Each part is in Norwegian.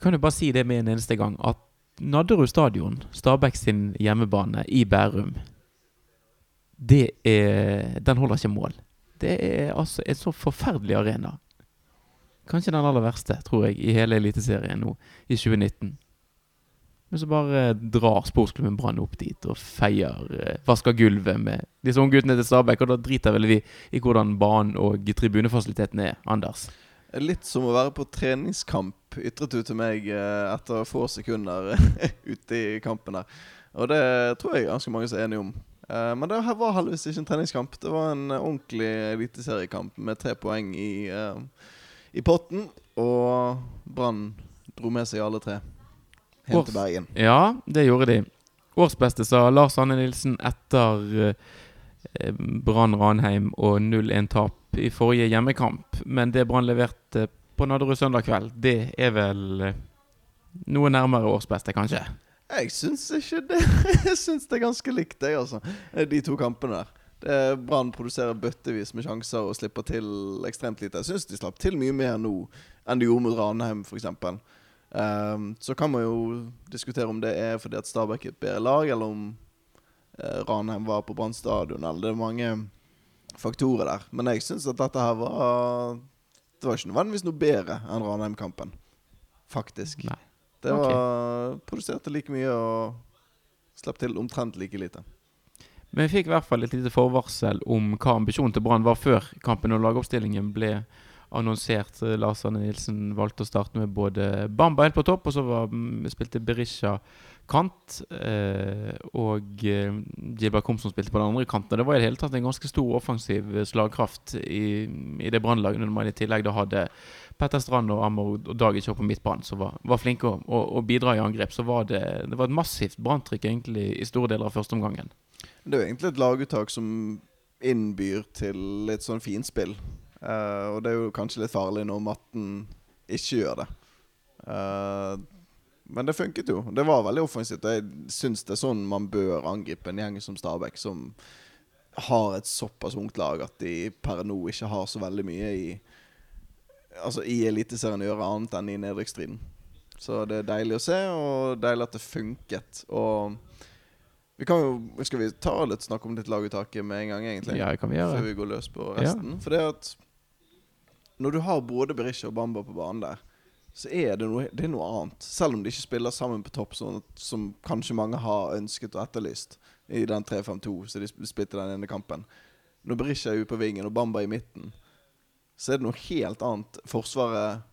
Jeg kan jo bare si det med en eneste gang at Nadderud stadion, Stabæk sin hjemmebane i Bærum, det er Den holder ikke mål. Det er altså en så forferdelig arena. Kanskje den aller verste, tror jeg, i hele Eliteserien nå i 2019. Men så bare drar sportsklubben Brann opp dit og feier eh, Vasker gulvet med disse unge guttene til Stabæk. Og da driter vel vi i hvordan banen og tribunefasiliteten er, Anders. Litt som å være på treningskamp, ytret du til meg eh, etter få sekunder ute i kampen der. Og det tror jeg ganske mange er enige om. Eh, men det her var heldigvis ikke en treningskamp. Det var en ordentlig eliteseriekamp med tre poeng i, eh, i potten. Og Brann dro med seg alle tre hjem til Bergen. Ja, det gjorde de. Årsbeste sa Lars Anne Nilsen etter Brann Ranheim og 0-1-tap i forrige hjemmekamp. Men det Brann leverte på Nadderud søndag kveld, det er vel eh, noe nærmere årsbeste, kanskje? Jeg syns ikke det. Jeg syns det er ganske likt, jeg, altså. De to kampene der. Brann produserer bøttevis med sjanser og slipper til ekstremt lite. Jeg syns de slapp til mye mer nå enn de gjorde mot Ranheim, f.eks. Um, så kan man jo diskutere om det er fordi at Stabæk er et bedre lag, eller om uh, Ranheim var på Brann stadion, eller det er mange faktorer der. Men jeg syns at dette her var Det var ikke nødvendigvis noe bedre enn Ranheim-kampen. Faktisk. Nei. Det var okay. Produserte like mye og slapp til omtrent like lite. Men vi fikk i hvert fall et lite forvarsel om hva ambisjonen til Brann var før kampen og lagoppstillingen ble annonsert. Lars Arne Nilsen valgte å starte med både Bamba helt på topp, og så var, mm, spilte Berisha kant. Eh, og eh, Gilbert Komsom spilte på den andre kanten. Og Det var i det hele tatt en ganske stor offensiv slagkraft i, i det Brannlaget, når man i tillegg da hadde Petter Strand og Amor og Dagic på midtbanen, som var, var flinke å, å, å bidra i angrep. Så var det, det var et massivt branntrykk egentlig i store deler av første omgangen. Det er jo egentlig et laguttak som innbyr til litt sånn finspill. Uh, og det er jo kanskje litt farlig når matten ikke gjør det. Eh, men det funket jo. Det var veldig offensivt. Jeg syns det er sånn man bør angripe en gjeng som Stabæk, som har et såpass ungt lag at de per nå ikke har så veldig mye i Altså i Eliteserien å gjøre annet enn i nedrykksstriden. Så det er deilig å se, og deilig at det funket. Og vi kan jo Skal vi ta litt snakk om ditt laguttaket med en gang, egentlig? Ja, kan vi gjøre. Før vi går løs på resten. For det at Når du har både Berisha og Bamba på banen der, så er det noe, det er noe annet. Selv om de ikke spiller sammen på topp, sånn at, som kanskje mange har ønsket og etterlyst i den 3-5-2 så de spilte den ene kampen. Når Berisha er ute på vingen og Bamba i midten, så er det noe helt annet forsvaret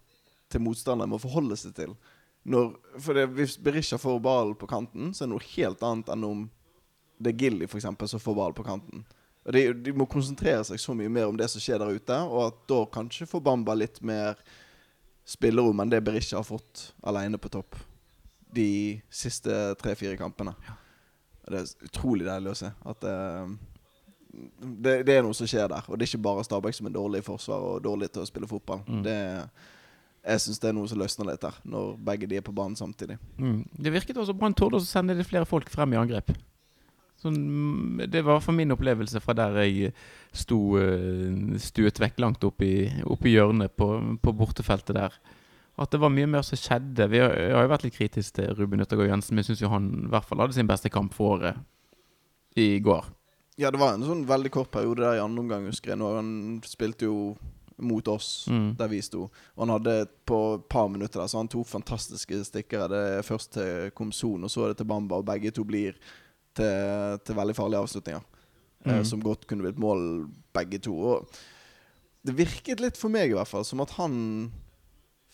til motstanderen må forholde seg til. Når, for det, Hvis Berisha får ballen på kanten, så er det noe helt annet enn om det er Gilly for eksempel, som får ballen på kanten. Og de, de må konsentrere seg så mye mer om det som skjer der ute, og at da kanskje får Bamba litt mer spillerom enn det Berisha har fått alene på topp de siste tre-fire kampene. Det er utrolig deilig å se at det, det, det er noe som skjer der. Og det er ikke bare Stabæk som er dårlig i forsvar og dårlig til å spille fotball. Mm. Det, jeg syns det er noe som løsner litt der, når begge de er på banen samtidig. Mm. Det virket også Brann torde å sende litt flere folk frem i angrep. Sånn, det var for min opplevelse fra der jeg sto eh, stuet vekk langt opp i, hjørnet på, på bortefeltet der. At det var mye mer som skjedde. Vi har, jeg har jo vært litt kritisk til Ruben Yttergård Jensen, men jeg syns han i hvert fall hadde sin beste kamp for året i går. Ja, det var en sånn veldig kort periode der i andre omgang, husker jeg. Når han spilte jo mot oss, Mm. der vi sto. Og han hadde på et par minutter der, så han to fantastiske stikkere. Det først til Komson, og så er det til Bamba, og begge to blir til, til veldig farlige avslutninger. Mm. som godt kunne blitt mål, begge to. Og det virket litt for meg, i hvert fall, som at han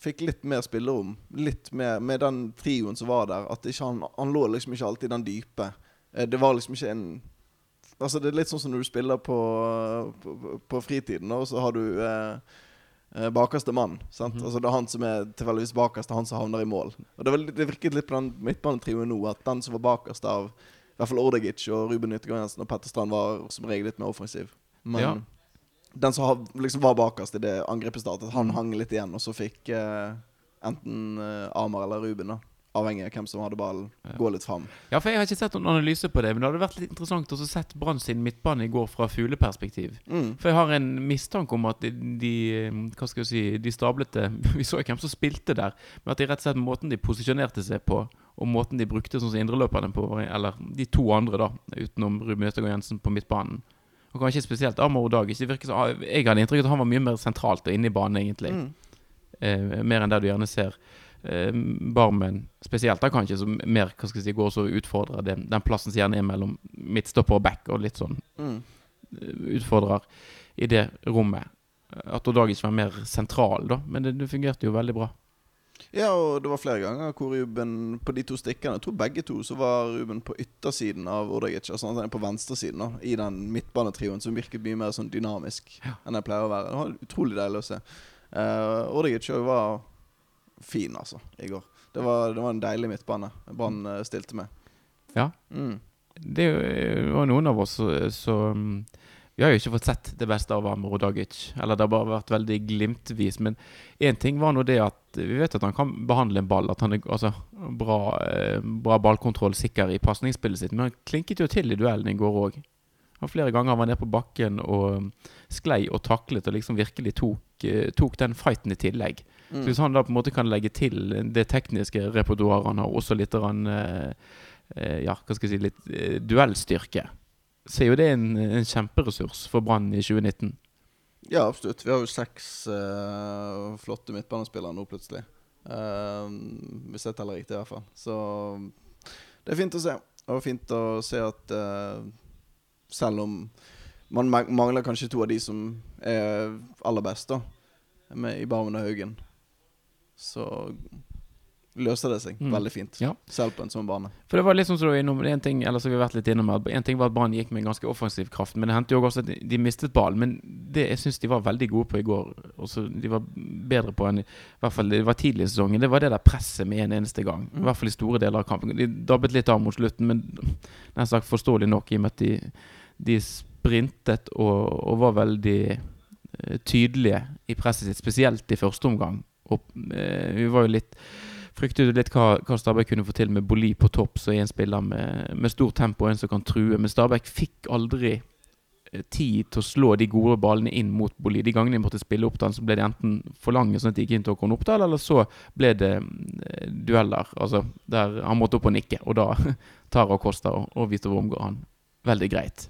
fikk litt mer spillerom. Litt mer med den trioen som var der. At han, han lå liksom ikke alltid i den dype. Eh, Det var liksom ikke en Altså Det er litt sånn som når du spiller på, på, på fritiden, og så har du eh, eh, bakerste mann. Sant? Mhm. Altså Det er han som er tilfeldigvis bakerst, og han som havner i mål. Og Det, var, det virket litt på den midtbanetrioen nå at den som var bakerst av i hvert fall Ordegic og Ruben Yttergård Jensen og Petter Strand, var som regel litt mer offensiv. Men Ja. den som liksom var bakerst i det angrepet startet, han hang litt igjen, og så fikk eh, enten eh, Amar eller Ruben da avhengig av hvem som hadde ballen, Ja. gå litt fram. Ja, for jeg har ikke sett noen analyse på det, men det hadde vært litt interessant å sett Brann sin midtbane i går fra fugleperspektiv. Mm. For jeg har en mistanke om at de, de Hva skal jeg si De stablete Vi så jo hvem som spilte der, men at de rett og slett måten de posisjonerte seg på, og måten de brukte sånn som indreløperne på, eller de to andre, da, utenom Ruben Østegård Jensen på midtbanen Og kanskje spesielt Amor Dag. Ikke virker så, Jeg hadde inntrykk av at han var mye mer sentralt og inne i banen, egentlig. Mm. Eh, mer enn det du gjerne ser. Eh, Barmen spesielt, da kanskje, som mer hva skal jeg si, går også og utfordrer den, den plassen som gjerne er mellom midtstopper og back, og litt sånn Mm. eh, utfordrer i det rommet. At Odagic var mer sentral, da, men det, det fungerte jo veldig bra. Ja, og det var flere ganger hvor Ruben på de to stikkene, jeg tror begge to, så var Ruben på yttersiden av Odagic. Altså han er på venstresiden, da, i den midtbanetrioen som virket mye mer sånn dynamisk enn det pleier å være. Det var utrolig deilig å se. Uh, Odagic var fin, altså, i går. Det var, det var en deilig midtbane Brann eh, stilte med. Ja. Mm. Det var noen av oss som Vi har jo ikke fått sett det beste av Amor Dagic. Eller det har bare vært veldig glimtvis. Men én ting var nå det at vi vet at han kan behandle en ball. At han er altså, bra, eh, bra ballkontroll, sikker i pasningsspillet sitt. Men han klinket jo til i duellen i går òg. Flere ganger var han nede på bakken og sklei og taklet og liksom virkelig tok, eh, tok den fighten i tillegg. Så Mm. hvis han da på en måte kan legge til det tekniske repertoaret han har, også litt rann, eh, eh, Ja, hva skal jeg si Litt eh, duellstyrke, så er jo det en, en kjemperessurs for Brann i 2019. Ja, absolutt. Vi har jo seks eh, flotte midtbanespillere nå, plutselig. Uh, hvis jeg teller riktig, i hvert fall. Så det er fint å se. Og fint å se at eh, selv om man mangler kanskje to av de som er aller best, da, med i Barmen og Haugen, så løser det seg Mm. veldig fint. Ja. Selv på en sånn bane. For det var litt sånn som du innom En ting eller så vi har vært litt innom En ting var at Brann gikk med en ganske offensiv kraft, men det hendte jo også at de, mistet ball. Men det jeg syns de var veldig gode på i går, også de var bedre på enn i hvert fall det var tidlig i sesongen, det var det der presset med en eneste gang. I hvert fall i store deler av kampen. De dabbet litt av mot slutten, men nær sagt forståelig nok i og med at de, de sprintet og, og var veldig eh, tydelige i presset sitt, spesielt i første omgang. Og, eh, vi var jo litt fryktet litt hva, hva Stabæk kunne få til med Boli på topp, som er en spiller med, med stort tempo, en som kan true. Men Stabæk fikk aldri eh, tid til å slå de gode ballene inn mot Boli. De gangene de måtte spille opp den, så ble de enten for lange, sånn at de gikk inn til eller så ble det eh, dueller, altså der han måtte opp og nikke. Og da tar Acosta og, og Vito Wormgård han veldig greit.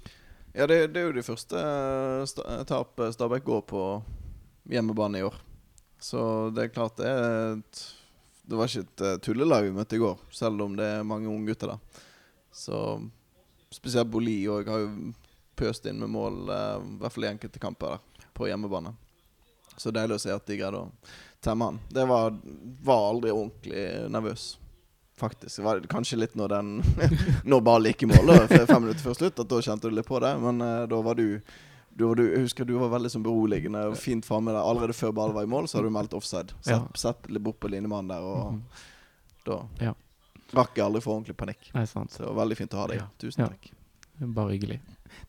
Ja, det, det er jo det første eh, Stabæk går på hjemmebane i år. Så det er klart det er et, Det var ikke et eh, tullelag vi møtte i går, selv om det er mange unge gutter der. Så spesielt Boli òg har jo pøst inn med mål, eh, i hvert fall i enkelte kamper der, på hjemmebane. Så deilig å se at de greide å temme han. Det var, var aldri ordentlig nervøs. Faktisk. Det var kanskje litt når den Når ballen gikk i mål, fem minutter før slutt, at da kjente du litt på det. Men eh, da var du, du, du Jeg husker du var veldig sånn beroligende og fint framme der. Allerede før ballen var i mål, så hadde du meldt offside. Sett, litt bort på linjemannen der, og Mhm. da Ja. rakk jeg aldri for ordentlig panikk. Nei, sant. Så det var veldig fint å ha deg. Ja. Tusen Ja. takk. Bare hyggelig.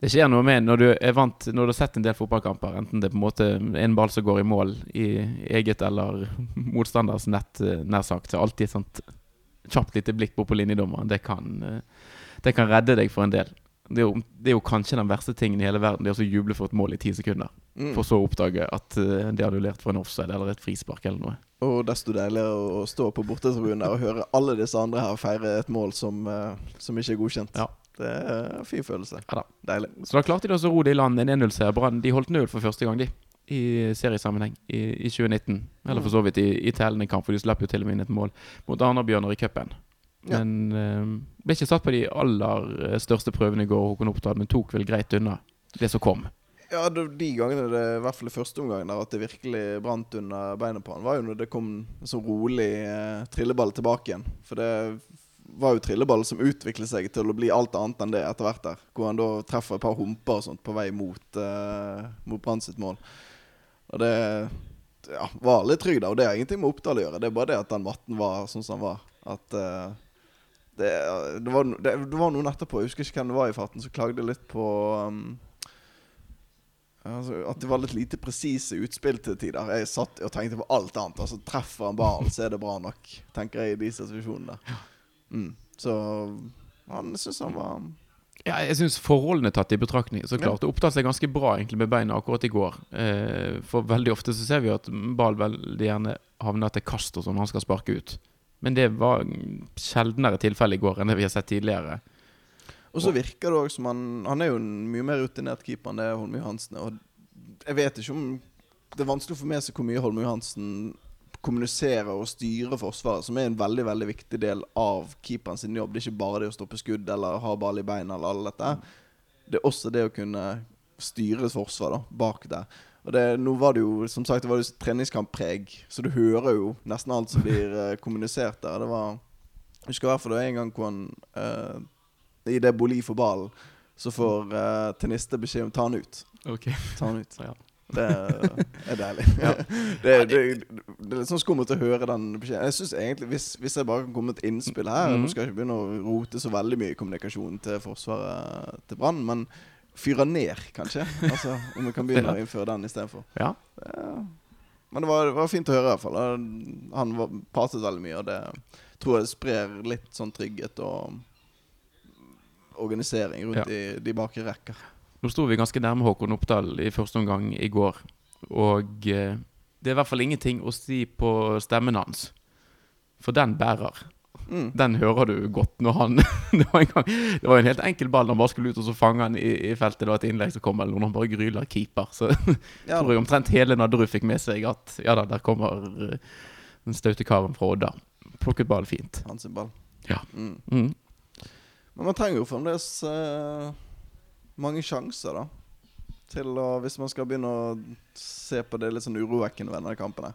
Det skjer noe med når du er vant Når du har sett en del fotballkamper, enten det er på en måte en ball som går i mål i eget eller motstanders nett, eh, nær sagt, så alltid et sånt kjapt lite blikk bort på linjedommeren. Det kan, eh, det kan redde deg for en del. Det er, jo, det er jo kanskje den verste tingen i hele verden, det er å juble for et mål i ti sekunder. Mm. For så å oppdage at eh, det er annullert for en offside eller et frispark eller noe. Og desto deiligere å stå på bortetribunen og høre alle disse andre her feire et mål som, eh, som ikke er godkjent. Ja. Det er en fin følelse. Ja da. Deilig. Så da klarte de å ro det i land. En 1-0-seier. Brann de holdt null for første gang, de. I seriesammenheng i, i 2019. Eller for så vidt i, i tellende kamp, for de slapp jo til og med inn et mål mot Arna-Bjørnar i cupen. Ja. Men uh, ble ikke satt på de aller eh, største prøvene i går, Håkon Oppdal, men tok vel greit unna det som kom. Ja, De gangene det i hvert fall første omgang der at det virkelig brant under beina på han, var jo når det kom en sånn rolig eh, trilleball tilbake igjen. For det var jo trilleball som utviklet seg til å bli alt annet enn det etter hvert der. Hvor han da treffer et par humper og sånt på vei mot, uh, mot Brann sitt mål. Og det ja, var litt trygg da, og det har ingenting med Oppdal å gjøre. Det er bare det at den matten var sånn som den var. At eh, det, det, var, det, det var noen etterpå, jeg husker ikke hvem det var i farten, som klagde litt på um, Altså, at det var litt lite presise utspill til tider. Jeg satt og tenkte på alt annet. Altså Treffer han ballen, så er det bra nok, tenker jeg i de situasjonene. Mm. Så han syns han var Ja, jeg syns forholdene tatt i betraktning Så klart det opptar seg ganske bra egentlig med beina akkurat i går. Eh, for veldig ofte så ser vi at ball veldig gjerne havner til kast og sånn når han skal sparke ut. Men det var sjeldnere tilfelle i går enn det vi har sett tidligere. Og så virker det òg som han Han er jo en mye mer rutinert keeper enn det Holm Johansen er. Og jeg vet ikke om Det er vanskelig å få med seg hvor mye Holm Johansen kommuniserer og styrer Forsvaret, som er en veldig veldig viktig del av keeperen sin jobb. Det er ikke bare det å stoppe skudd eller ha ball i beina eller alt dette. Det er også det å kunne styre et forsvar da, bak der. Og det, nå var det jo som sagt det var jo treningskamppreg, så du hører jo nesten alt som blir uh, kommunisert der. Det var Jeg husker i hvert fall det var en gang hvor han uh, I det Boli får ballen, så får uh, Teniste beskjed om ta han ut. Ok Ta han ut. Ja. Det er deilig. det, det, det er litt sånn skummelt å høre den beskjeden. Jeg synes egentlig Hvis, hvis jeg bare kan komme med et innspill her mm. Nå skal jeg ikke begynne å rote så veldig mye i kommunikasjonen til Forsvaret til Brann, men fyre ned, kanskje. Altså, Om vi kan begynne å innføre den istedenfor. Ja. Men det var, det var fint å høre, i hvert fall. Han var, pratet veldig mye, og det tror jeg sprer litt sånn trygghet og organisering rundt Ja. i de bakre rekker. Nå sto vi ganske nærme Håkon Oppdal i første omgang i går. Og eh, det er i hvert fall ingenting å si på stemmen hans. For den bærer. Mm. Den hører du godt når han Det var en gang Det var en helt enkel ball han bare skulle ut og så fange han i, i feltet. Det var et innlegg som kom, eller noen han bare gryler keeper. Så Ja, tror jeg omtrent hele Nadderud fikk med seg at ja da, der kommer eh, den staute karen fra Odda. Plukket ball fint. hans ball. Ja. Mm. Mm. Men man trenger jo fremdeles uh, mange sjanser, da. Til å Hvis man skal begynne å se på det litt sånn urovekkende ved denne kampen.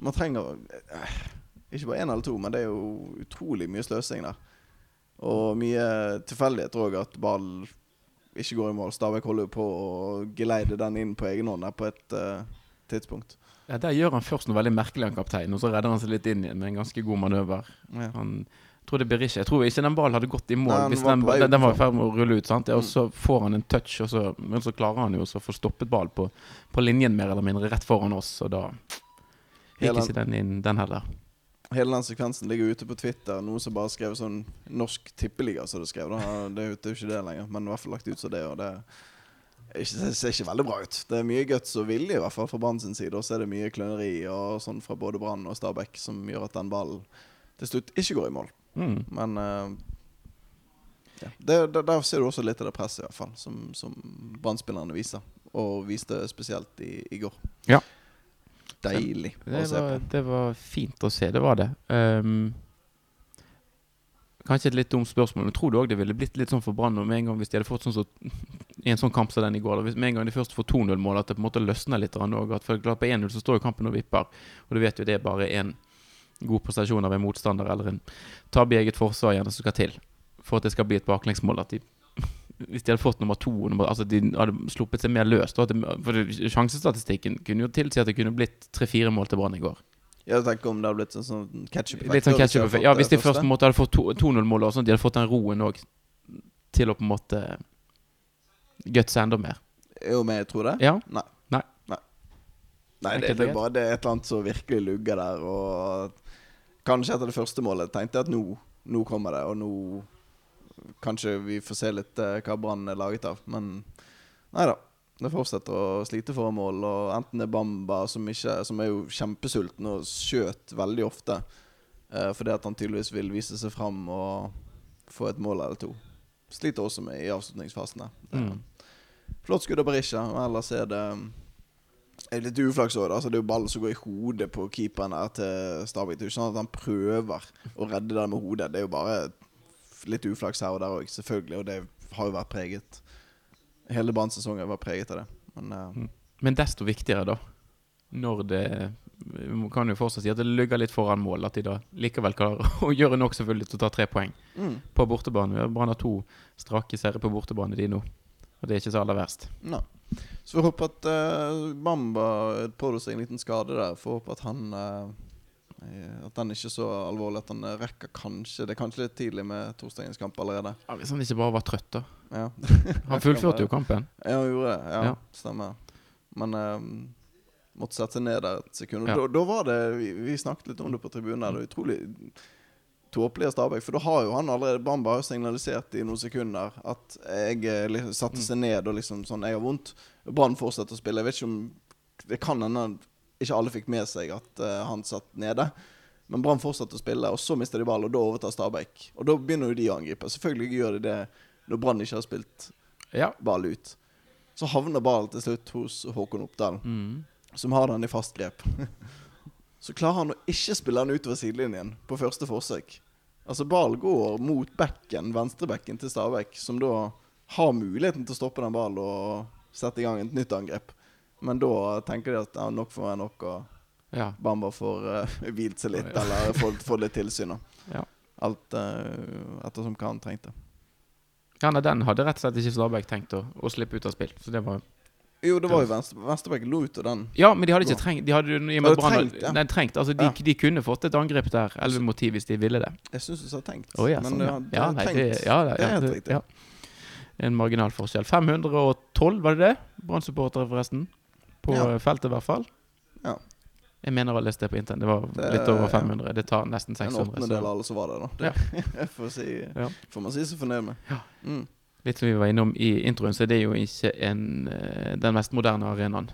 Man trenger eh, ikke bare én eller to, men det er jo utrolig mye sløsing der. Og mye tilfeldighet òg, at ball ikke går i mål. Stabæk holder jo på å geleide den inn på egen hånd på et uh, tidspunkt. Ja, Der gjør han først noe veldig merkelig, han kaptein, og så redder han seg litt inn igjen med en ganske god manøver. Ja. Han tror det blir ikke Jeg tror ikke den ballen hadde gått i mål Nei, den hvis var den, på den, den var i ferd med å rulle ut. Sant? Og Mm. så får han en touch, og så, men så klarer han jo å få stoppet ball på, på linjen mer eller mindre rett foran oss, og da gikk ikke den inn, den heller. Hele den sekvensen ligger ute på Twitter. Noen som bare skrev sånn Norsk tippeliga, som det skrev. Da. Det er jo det ikke det lenger, men i hvert fall lagt ut som det. Og det ikke, det ser ikke veldig bra ut. Det er mye guts og vilje, i hvert fall fra Brann sin side. Og så er det mye kløneri og sånn fra både Brann og Stabæk som gjør at den ballen til slutt ikke går i mål. Mm. Men uh, ja. det, der, der ser du også litt av det presset, i hvert fall, som, som Brann-spillerne viser. Og viste spesielt i, i går. Ja. Deilig å Det se var, på. det var fint å se, det var det. Um, kanskje et litt dumt spørsmål, men tror du òg det ville blitt litt sånn for Brann med en gang hvis de hadde fått sånn så, en sånn kamp som den i går, da, hvis med en gang de først får 2-0-mål, at det på en måte løsner litt òg? For klart på 1-0 så står jo kampen og vipper, og du vet jo det er bare én god prestasjon av en motstander eller en tabbe i eget forsvar gjerne som skal til for at det skal bli et baklengsmål. At de hvis de hadde fått nummer to nummer, Altså de hadde sluppet seg mer løst. for Sjansestatistikken kunne jo tilsi at det kunne blitt tre-fire mål til Brann i går. Jeg tenker om det hadde blitt sånn, sånn ketchup-effekt. Litt sånn ketchup Ja, hvis de først måte hadde fått 2-0-mål, og sånn, de hadde fått den roen òg til å på en måte gutse enda mer. Jo, men jeg tror det. Ja. Nei. Nei. Nei, det, det er bare det er et eller annet som virkelig lugger der. Og kanskje etter det første målet tenkte jeg at nå, nå kommer det, og nå kanskje vi får se litt eh, hva Brann er laget av. Men nei da. Det fortsetter å slite for mål, og enten det er Bamba, som, ikke, som er jo kjempesulten og skjøt veldig ofte eh, fordi at han tydeligvis vil vise seg fram og få et mål eller to. Sliter også med i avslutningsfasen. Mm. Flott skudd av Berisha, ellers er det er litt uflaks òg. Altså, det er jo ballen som går i hodet på keeperen her til Stabæk. Det er jo ikke sånn at han prøver å redde det med hodet. Det er jo bare litt uflaks her og der òg, selvfølgelig. Og det har jo vært preget. Hele Brann-sesongen preget av det. Men uh, Men desto viktigere, da. Når det Vi kan jo fortsatt si at det ligger litt foran mål, at de da likevel klarer å gjøre nok selvfølgelig til å ta tre poeng mm, på bortebane. Brann har to strake seire på bortebane, de nå. Og det er ikke så aller verst. nei. Så vi håper at uh, Bamba pådro seg en liten skade der. Får håpe at han uh, Eh, At den ikke er så alvorlig at han eh, rekker kanskje Det er kanskje litt tidlig med torsdagens kamp allerede. Ja, hvis han ikke bare var trøtt, da. Ja, Han fullførte jo kampen. ja han gjorde det. Ja, Ja. stemmer. Men um, måtte sette seg ned der et sekund. Ja. da, da var det vi, vi snakket litt om det på tribunen. Det var utrolig tåpelig av Stabæk. For da har jo han allerede Bamba har signalisert i noen sekunder at jeg eh, liksom, satte Mm. seg ned og liksom sånn Jeg har vondt. Brann fortsetter å spille. Jeg vet ikke om Det kan hende ikke alle fikk med seg at uh, han satt nede. Men Brann fortsatte å spille, og så mister de ball, og da overtar Stabæk. Og da begynner jo de å angripe. Selvfølgelig gjør de det når Brann ikke har spilt Ja. ball ut. Så havner ballen til slutt hos Håkon Oppdal, Mm. som har den i fast grep. Så klarer han å ikke spille den utover sidelinjen på første forsøk. Altså Ballen går mot bekken, venstrebekken til Stabæk, som da har muligheten til å stoppe den ballen og sette i gang et nytt angrep. Men da tenker de at ja, nok får være nok, og ja. Bamba får uh, hvilt seg litt, eller får, får litt tilsyn. Ja. Alt uh, ettersom hva han trengte. ja nei, den hadde rett og slett ikke Stabæk tenkt å, å slippe ut av spill. Så det var Jo, det var jo venstre, venstrebekken lo ut av den. Ja, men de hadde ikke trengt De hadde, i og med trengt, ja. Nei, trengt. Altså, de, Ja. de kunne fått et angrep der, 11 mot hvis de ville det. Jeg syns du sa tenkt. Oh, ja, men sånn, ja. det Ja, nei, tenkt. det, ja, det, Det er helt riktig. En marginal forskjell. 512, var det det? Brann-supportere, forresten. På Ja. feltet, i hvert fall. Ja. Jeg mener å ha lest det på internett. Det var Det- litt over ja. 500. Det tar nesten 600. En 600. åttendedel av alle som var der, da. Ja. Det får, si, Ja. får man si seg fornøyd med. Ja. Mm. Litt som vi var innom i introen, så er det jo ikke en, eh, den mest moderne arenaen.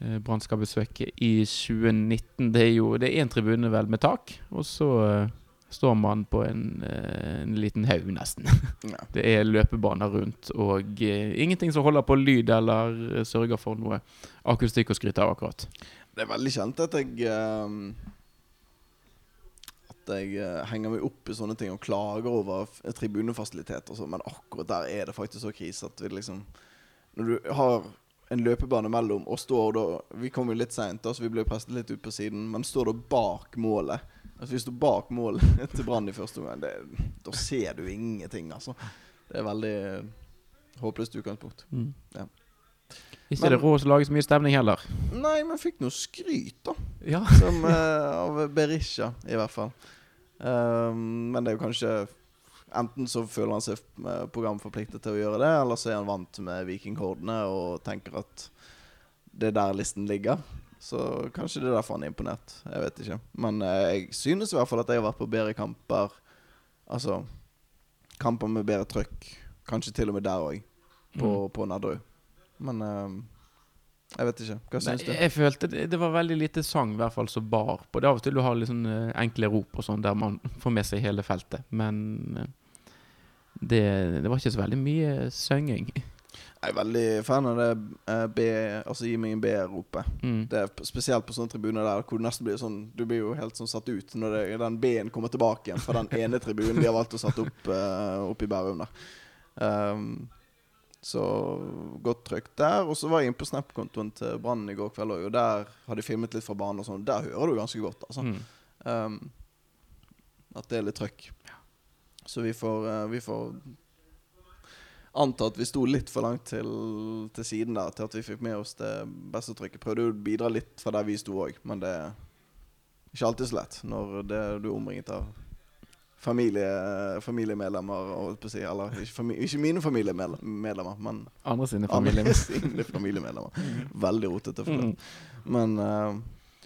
Eh, Brann skal besøke i 2019. Det er jo det er én tribune vel med tak, og så eh, står man på en, eh, en liten haug, nesten. Ja. Det er løpebaner rundt, og eh, ingenting som holder på lyd eller eh, sørger for noe akustikk å skryte av, akkurat. Det er veldig kjent at jeg At jeg henger meg opp i sånne ting og klager over tribunefasiliteter og sånn, men akkurat der er det faktisk så krise at vi liksom Når du har en løpebane mellom og står da Vi kom jo litt seint, så vi ble presset litt ut på siden, men står da bak målet Altså du står bak målet til Brann i første omgang. Da ser du ingenting, altså. Det er veldig håpløst utgangspunkt. Ja. Ikke Men- det råd å lage så mye stemning heller. Nei, men fikk noe skryt, da. Ja. Som, uh, av Berisha, i hvert fall. Um, men det er jo kanskje Enten så føler han seg eh, programforpliktet til å gjøre det, eller så er han vant med vikinghordene og tenker at det er der listen ligger. Så kanskje det er derfor han er imponert. Jeg vet ikke. Men eh, jeg synes i hvert fall at jeg har vært på bedre kamper. Altså kamper med bedre trøkk. Kanskje til og med der òg, på, Mm. på Nadderud. Men eh, jeg vet ikke. Hva syns du? jeg følte det, det var veldig lite sang i hvert fall som bar på. Det er av og til du har eh, enkle rop og sånn der man får med seg hele feltet. Men eh, det, det var ikke så veldig mye synging. Jeg er veldig fan av det eh, B, altså gi meg en B-ropet. Mm. Det er Spesielt på sånne tribuner der hvor du nesten blir sånn Du blir jo helt sånn satt ut når det, den B-en kommer tilbake igjen fra den ene tribunen de har valgt å sette opp, uh, opp i Bærum. der. Um, så godt trykk der. Og så var jeg inne på Snap-kontoen til Brann i går kveld òg, og der har de filmet litt fra banen og sånn. Der hører du ganske godt, altså. Mm. Um, at det er litt trøkk. Så vi får, uh, vi får anta at vi sto litt for langt til, til siden der til at vi fikk med oss det beste trykket. Prøvde å bidra litt fra der vi sto òg, men det er ikke alltid så lett når det, du er omringet av familie, familiemedlemmer, Og, på si. Eller ikke, fami ikke mine familiemedlemmer, men Andre sine andre sine familiemedlemmer. Veldig rotete. For Mm. det. Men uh,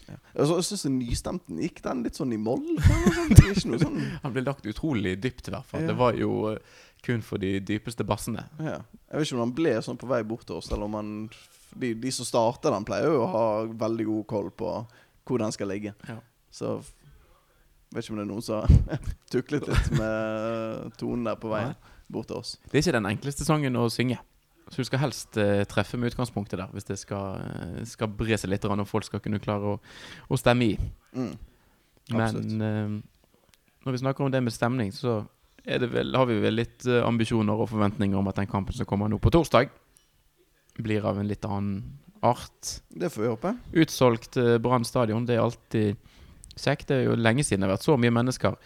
ja. Så syns nystemten gikk den litt sånn i moll. Noe sånn Han ble lagt utrolig dypt, i hvert fall. Ja. Det var jo eh, kun for de dypeste bassene. ja. Jeg vet ikke om han ble sånn på vei bort til oss, eller om han De, de som starter den, pleier jo å ha veldig god koll på hvor den skal ligge. Ja. Så vet ikke om det er noen som har tuklet litt med tonen der på veien bort til oss. Det er ikke den enkleste sangen å synge. Så du skal helst uh, treffe med utgangspunktet der, hvis det skal, eh, skal bre seg litt, og folk skal kunne klare å, å stemme i. Mm. Men uh, når vi snakker om det med stemning, så vel, har vi vel litt eh, ambisjoner og forventninger om at den kampen som kommer nå på torsdag, blir av en litt annen art. Det får vi håpe. Utsolgt eh, Brann stadion, det er alltid kjekt. Det er jo lenge siden det har vært så mye mennesker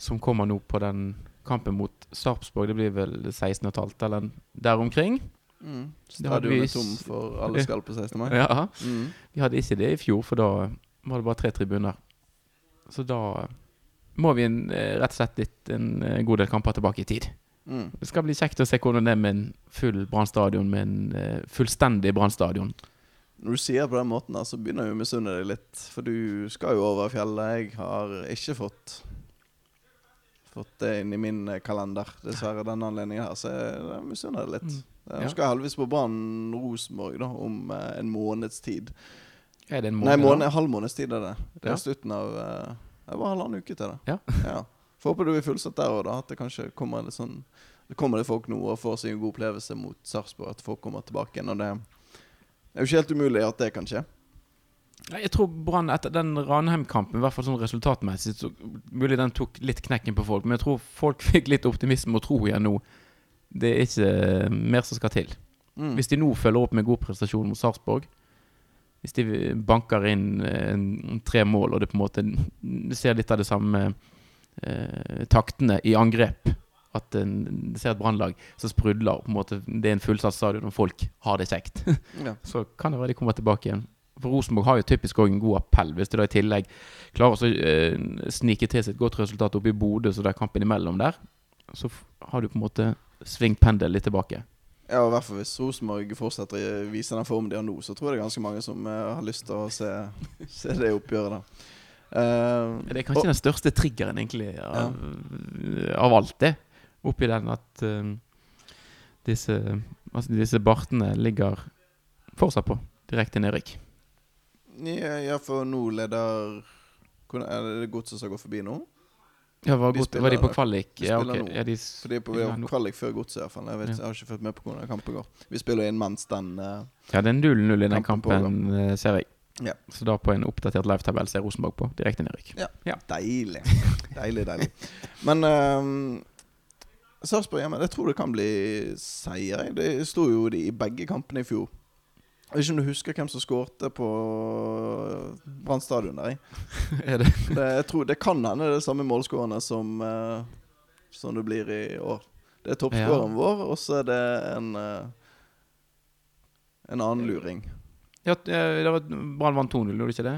som kommer nå på den kampen mot Sarpsborg. Det blir vel 16,5 eller der omkring. Mm. Stadionet er tom for alle skal på 16. mai. Ja. Mm. Vi hadde ikke det i fjor, for da var det bare tre tribuner. Så da må vi en, eh, rett og slett litt en eh, god del kamper tilbake i tid. Mm. Det skal bli kjekt å se hvordan det er med en full Brann-stadion, med en eh, fullstendig Brann-stadion. Når du sier det på den måten, så begynner jeg å misunne deg litt. For du skal jo over fjellet. Jeg har ikke fått Fått det inn i min kalender, dessverre, denne anledningen her. Så jeg, misunner deg litt. Mm. Ja. Nå skal jeg heldigvis på Brann Rosenborg om en måneds tid. Er det en Nei, måned? måned, halv måneds tid er det. Det er Ja. slutten av eh, Det var halvannen uke til det. Ja. ja. Får håpe det blir fullsatt der òg. At det kanskje kommer litt sånn Det kommer det folk nå og får seg en god opplevelse mot Sarpsborg. At folk kommer tilbake igjen. Og det er jo ikke helt umulig at det kan skje. Jeg tror Brann etter den Ranheim-kampen, i hvert fall sånn resultatmessig, så mulig den tok litt knekken på folk, men jeg tror folk fikk litt optimisme og tro igjen nå. Det er ikke mer som skal til. Mm. Hvis de nå følger opp med god prestasjon mot Sarpsborg, hvis de banker inn eh, tre mål, og det på en måte Du ser litt av det samme eh, taktene i angrep. At en, du ser et brannlag som sprudler. på en måte Det er en fullsatt stadion, og folk har det kjekt. ja. Så kan det være de kommer tilbake igjen. For Rosenborg har jo typisk også en god appell. Hvis de da i tillegg klarer å eh, snike til seg et godt resultat oppe i Bodø, så det er kampen imellom der, så har du på en måte svingt pendelen litt tilbake. Ja, og i hvert fall hvis Rosenborg fortsetter å vise den formen de har nå, så tror jeg det er ganske mange som uh, har lyst til å se, se det oppgjøret da. Eh, Det er kanskje den største triggeren egentlig av, av alt det. Oppi den at uh, disse, altså disse bartene ligger fortsatt på direkte nedrykk. ja, ja, for nå leder Er det godset som går forbi nå? Ja, var, de spiller var de på kvalik? Vi Ja, okay. Ja, de, For de er på ja, kvalik før godset, i hvert fall. Jeg, vet, Ja. jeg har ikke fulgt med på hvordan kampen går. Vi spiller inn mens den uh, ja, det er 0-0 i den Kampen kampen, eh, ser jeg. Ja. Så da på en oppdatert live-tabell ser Rosenborg på direkte nedrykk. Deilig. Deilig, deilig. Men uh, Sarpsborg hjemme, jeg tror det kan bli seier. Det sto jo de i begge kampene i fjor. Jeg vet ikke om du husker hvem som skårte på Brann stadion der. jeg. er det? Det, jeg tror det kan hende det er samme målskårerne som, uh, som det blir i år. Det er toppskåreren vår, og så er det en uh, en annen luring. Ja, eh, det var Brann vant 2-0, gjorde ikke det?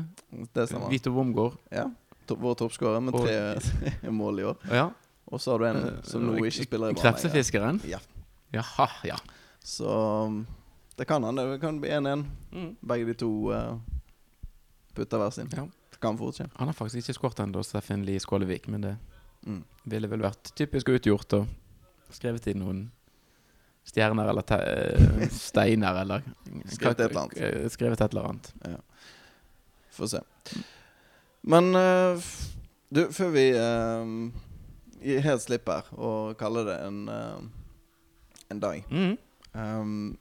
Det stemmer. Vito Wormgård. Ja, vår toppskårer med tre, mål i år. Ja. Og så har du en som nå ikke spiller i Brann. Krepsefiskeren? Ja. Jaha, ja. Så det kan han. Det kan bli 1-1. Mm. Begge de to uh, putter hver sin. Ja. Det kan fort skje. Han har faktisk ikke skåret ennå, Steffen Lie Skålevik, men det Mm. ville vel vært typisk utgjort og skrevet inn noen stjerner eller te eh, steiner eller Skrevet et eller annet. Eh, Skrevet et eller annet. Får se. Men uh, du, før vi uh, gir helt slipp her og kaller det en, uh, en dag Mm. um,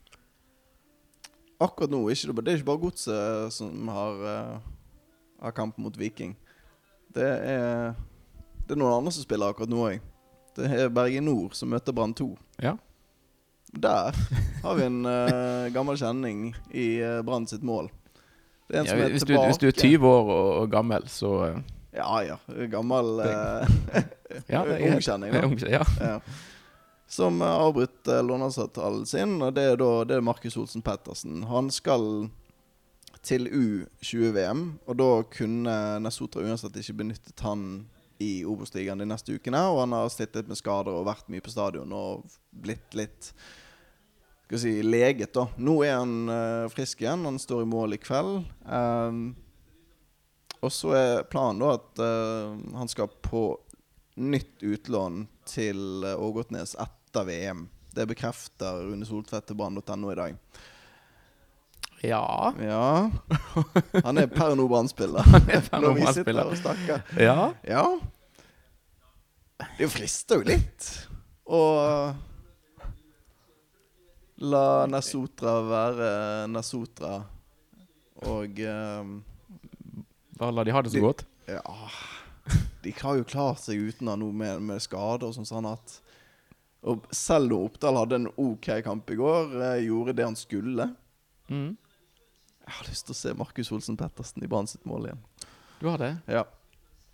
Akkurat nå ikke det, er ikke bare Godset som har, uh, har kamp mot Viking. Det er, det er noen andre som spiller akkurat nå òg. Det er Bergen Nord som møter Brann 2. Ja. Der har vi en uh, gammel kjenning i uh, Brann sitt mål. Det er en Ja, som er hvis, du, hvis du er 20 år og, og gammel, så uh, Ja ja. Gammel uh, Ja, det er ung kjenning, da. Ja. Ja. Som har avbrutt låneavtalen sin, og det er da det Markus Olsen Pettersen. Han skal til U20-VM, og da kunne Nesotra uansett ikke benyttet han i Obos-ligaen de neste ukene. Og han har sittet med skader og vært mye på stadion og blitt litt skal vi si, leget, da. Nå er han uh, frisk igjen. Han står i mål i kveld. Um, og så er planen da at uh, han skal på nytt utlån til eh, Ågotnes etter VM. Det bekrefter Rune Soltvedt til brann.no i dag. ja. Ja Han er per nå Brann-spiller. Når vi sitter og snakker. ja. Ja. Det frister jo litt å la Nesotra være Nesotra og um, Bare la de ha det så De- godt. Ja De har jo klart seg uten han nå med, med skader og sånn sånn at Og selv om Oppdal hadde en OK kamp i går, eh, gjorde det han skulle Mm. Jeg har lyst til å se Markus Olsen Pettersen i Brann sitt mål igjen. Du har det? Ja,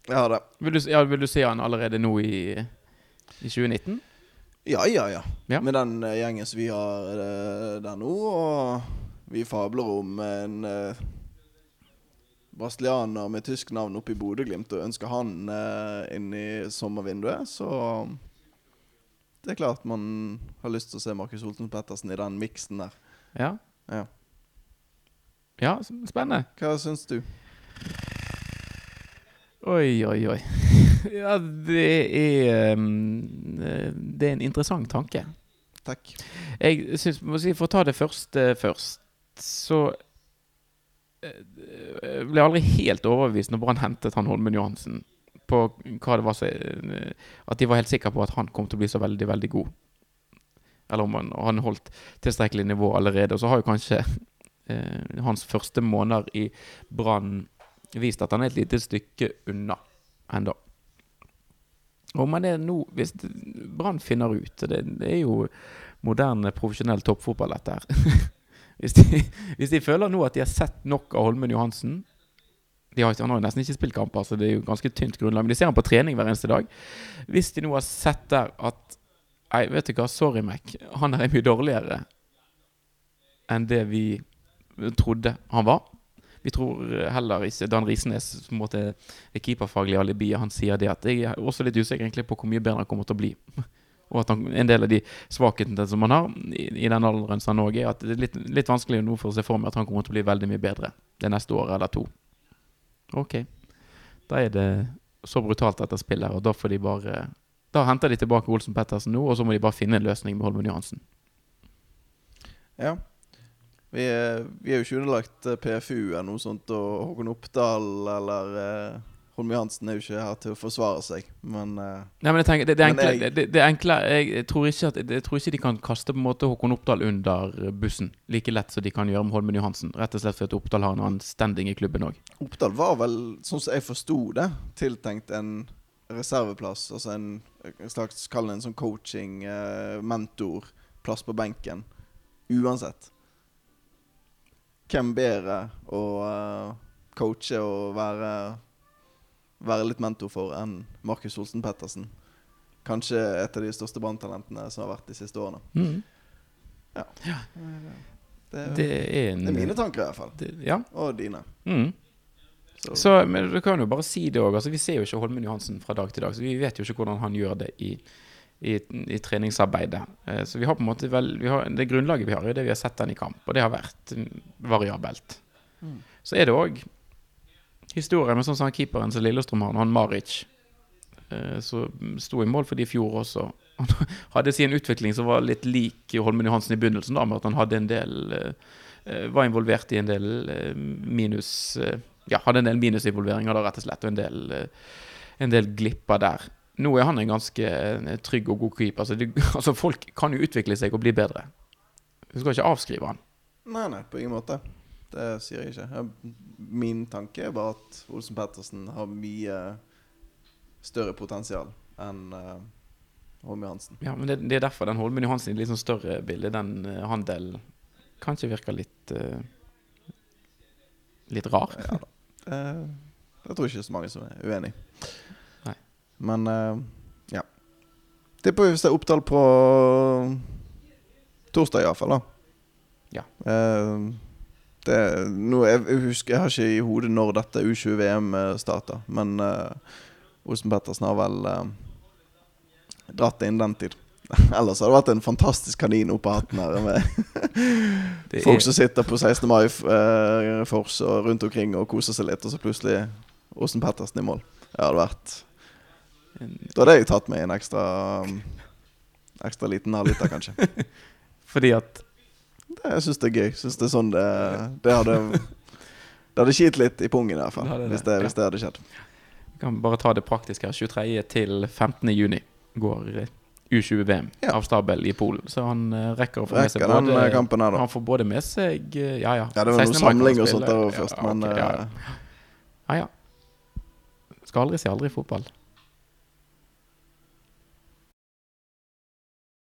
jeg har det. Vil du, ja, vil du se han allerede nå i, i 2019? Ja, ja, ja. Ja. Med den eh, gjengen som vi har eh, der nå, og vi fabler om en uh, brasilianer med tysk navn oppe i Bodø-Glimt og ønsker han uh, inn i sommervinduet, så det er klart man har lyst til å se Markus Olsen Pettersen i den miksen der. Ja. Ja. Ja, spennende. Hva syns du? Oi, oi, oi. Ja, det er um, Det er en interessant tanke. Takk. Jeg syns, For å ta det første først, så jeg ble aldri helt overbevist når Brann hentet han Holmen Johansen. På hva det var så, eh, At de var helt sikre på at han kom til å bli så veldig, veldig god. Eller om han, han holdt tilstrekkelig nivå allerede. Og så har jo kanskje eh, hans første måneder i Brann vist at han er et lite stykke unna ennå. Om han er nå Hvis Brann finner ut det, det er jo moderne profesjonell toppfotball, dette her. hvis, de, hvis de føler nå at de har sett nok av Holmen Johansen de har, Han har nesten ikke spilt kamper, så det er jo ganske tynt grunnlag. Men de ser han på trening hver eneste dag. Hvis de nå har sett der at Nei, vet du hva, sorry, Mac. Han er mye dårligere enn det vi trodde han var. Vi tror heller ikke Dan Risnes, som måte er keeperfaglig alibi, han sier det at jeg er også litt usikker egentlig på hvor mye bedre han kommer til å bli. Og at han, en del av de svakhetene som han har i, i den alderen som han òg er, at det er litt, litt vanskelig nå for å se for meg at han kommer til å bli veldig mye bedre det neste året eller to. Ok. Da er det så brutalt dette spillet og da får de bare Da henter de tilbake Olsen Pettersen nå, og så må de bare finne en løsning med Holmen Johansen. Ja. Vi er, vi er jo ikke underlagt eh, PFU eller noe sånt, og Håkon Oppdal eller eh, Holm Johansen er jo ikke her til å forsvare seg, men eh, Nei, men jeg tenker, det, det, enkle, jeg- det, det enkle Jeg tror ikke at Jeg tror ikke de kan kaste på en måte Håkon Oppdal under bussen like lett som de kan gjøre med Holmen Johansen. Rett og slett fordi Oppdal har en annen standing i klubben òg. Oppdal var vel, sånn som jeg forsto det, tiltenkt en reserveplass. Altså en, en slags, kall det en sånn coaching, eh, mentor, plass på benken. Uansett. Hvem bedre å uh, coache og være, være litt mentor for enn Markus Olsen Pettersen? Kanskje et av de største branntalentene som har vært de siste årene. Mm. Det, Det er en det er mine tanker, i hvert fall. det, Ja. Og dine. Mm. Så, Så, men du kan jo bare si det òg. Altså, vi ser jo ikke Holmen Johansen fra dag til dag, så vi vet jo ikke hvordan han gjør det i, i, i treningsarbeidet. Eh, så vi har på en måte vel vi har, Det grunnlaget vi har, er det vi har sett han i kamp, og det har vært variabelt. Mm. Så er det òg historien med sånn som han keeperen som Lillestrøm har, han Maric, eh, som sto i mål for de i fjor også. Han hadde sin utvikling som var litt lik Holmen Johansen i begynnelsen, da, med at han hadde en del eh, eh, Var involvert i en del eh, minus Ja, hadde en del minusinvolveringer, da, rett og slett, og en del, en del glipper der. Nå er han en ganske trygg og god keeper. Altså, altså, folk kan jo utvikle seg og bli bedre. Du skal ikke avskrive han. Nei, nei, på ingen måte. Det sier jeg ikke. Min tanke er bare at Olsen Pettersen har mye større potensial enn uh, Holm Johansen. Ja, men det, det er derfor den Holmen Johansen i litt sånn større bilde, den uh, handelen, kanskje virker litt uh, Litt rar. Ja, da. Eh, jeg tror ikke så mange som er uenig. Nei. Men ja. ja. får vi se opptall på torsdag, iallfall. Ja. Eh, det, nå, jeg, jeg husker Jeg har ikke i hodet når dette U20-VM starta, men uh, Olsen Pettersen har vel uh, dratt det inn den tid. Ellers hadde det vært en fantastisk kanin oppå hatten her. Med folk som sitter på 16. mai-fors uh, og rundt omkring og koser seg litt, og så plutselig Olsen Pettersen i mål. Det hadde vært Da hadde jeg tatt meg en ekstra um, Ekstra liten halvliter, kanskje. fordi at Det, jeg syns det er gøy. Synes det er sånn det, det hadde Det hadde kilt litt i pungen, i hvert fall. Hvis det, hvis det hadde skjedd. Vi kan bare ta det praktiske. her. 23. til 15. juni går eh, U20-VM Ja. av stabel i Polen. Så han eh, rekker å få med seg den eh, både her. Han får både med seg eh, Ja, ja. Ja, det var 16. noe samling og sånt der først, Ja, okay, men ja, ja, ja. Skal aldri si aldri i fotball.